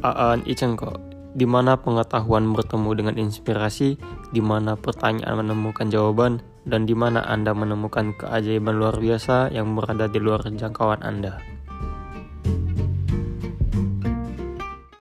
Aan Icengko, di mana pengetahuan bertemu dengan inspirasi, di mana pertanyaan menemukan jawaban, dan di mana Anda menemukan keajaiban luar biasa yang berada di luar jangkauan Anda.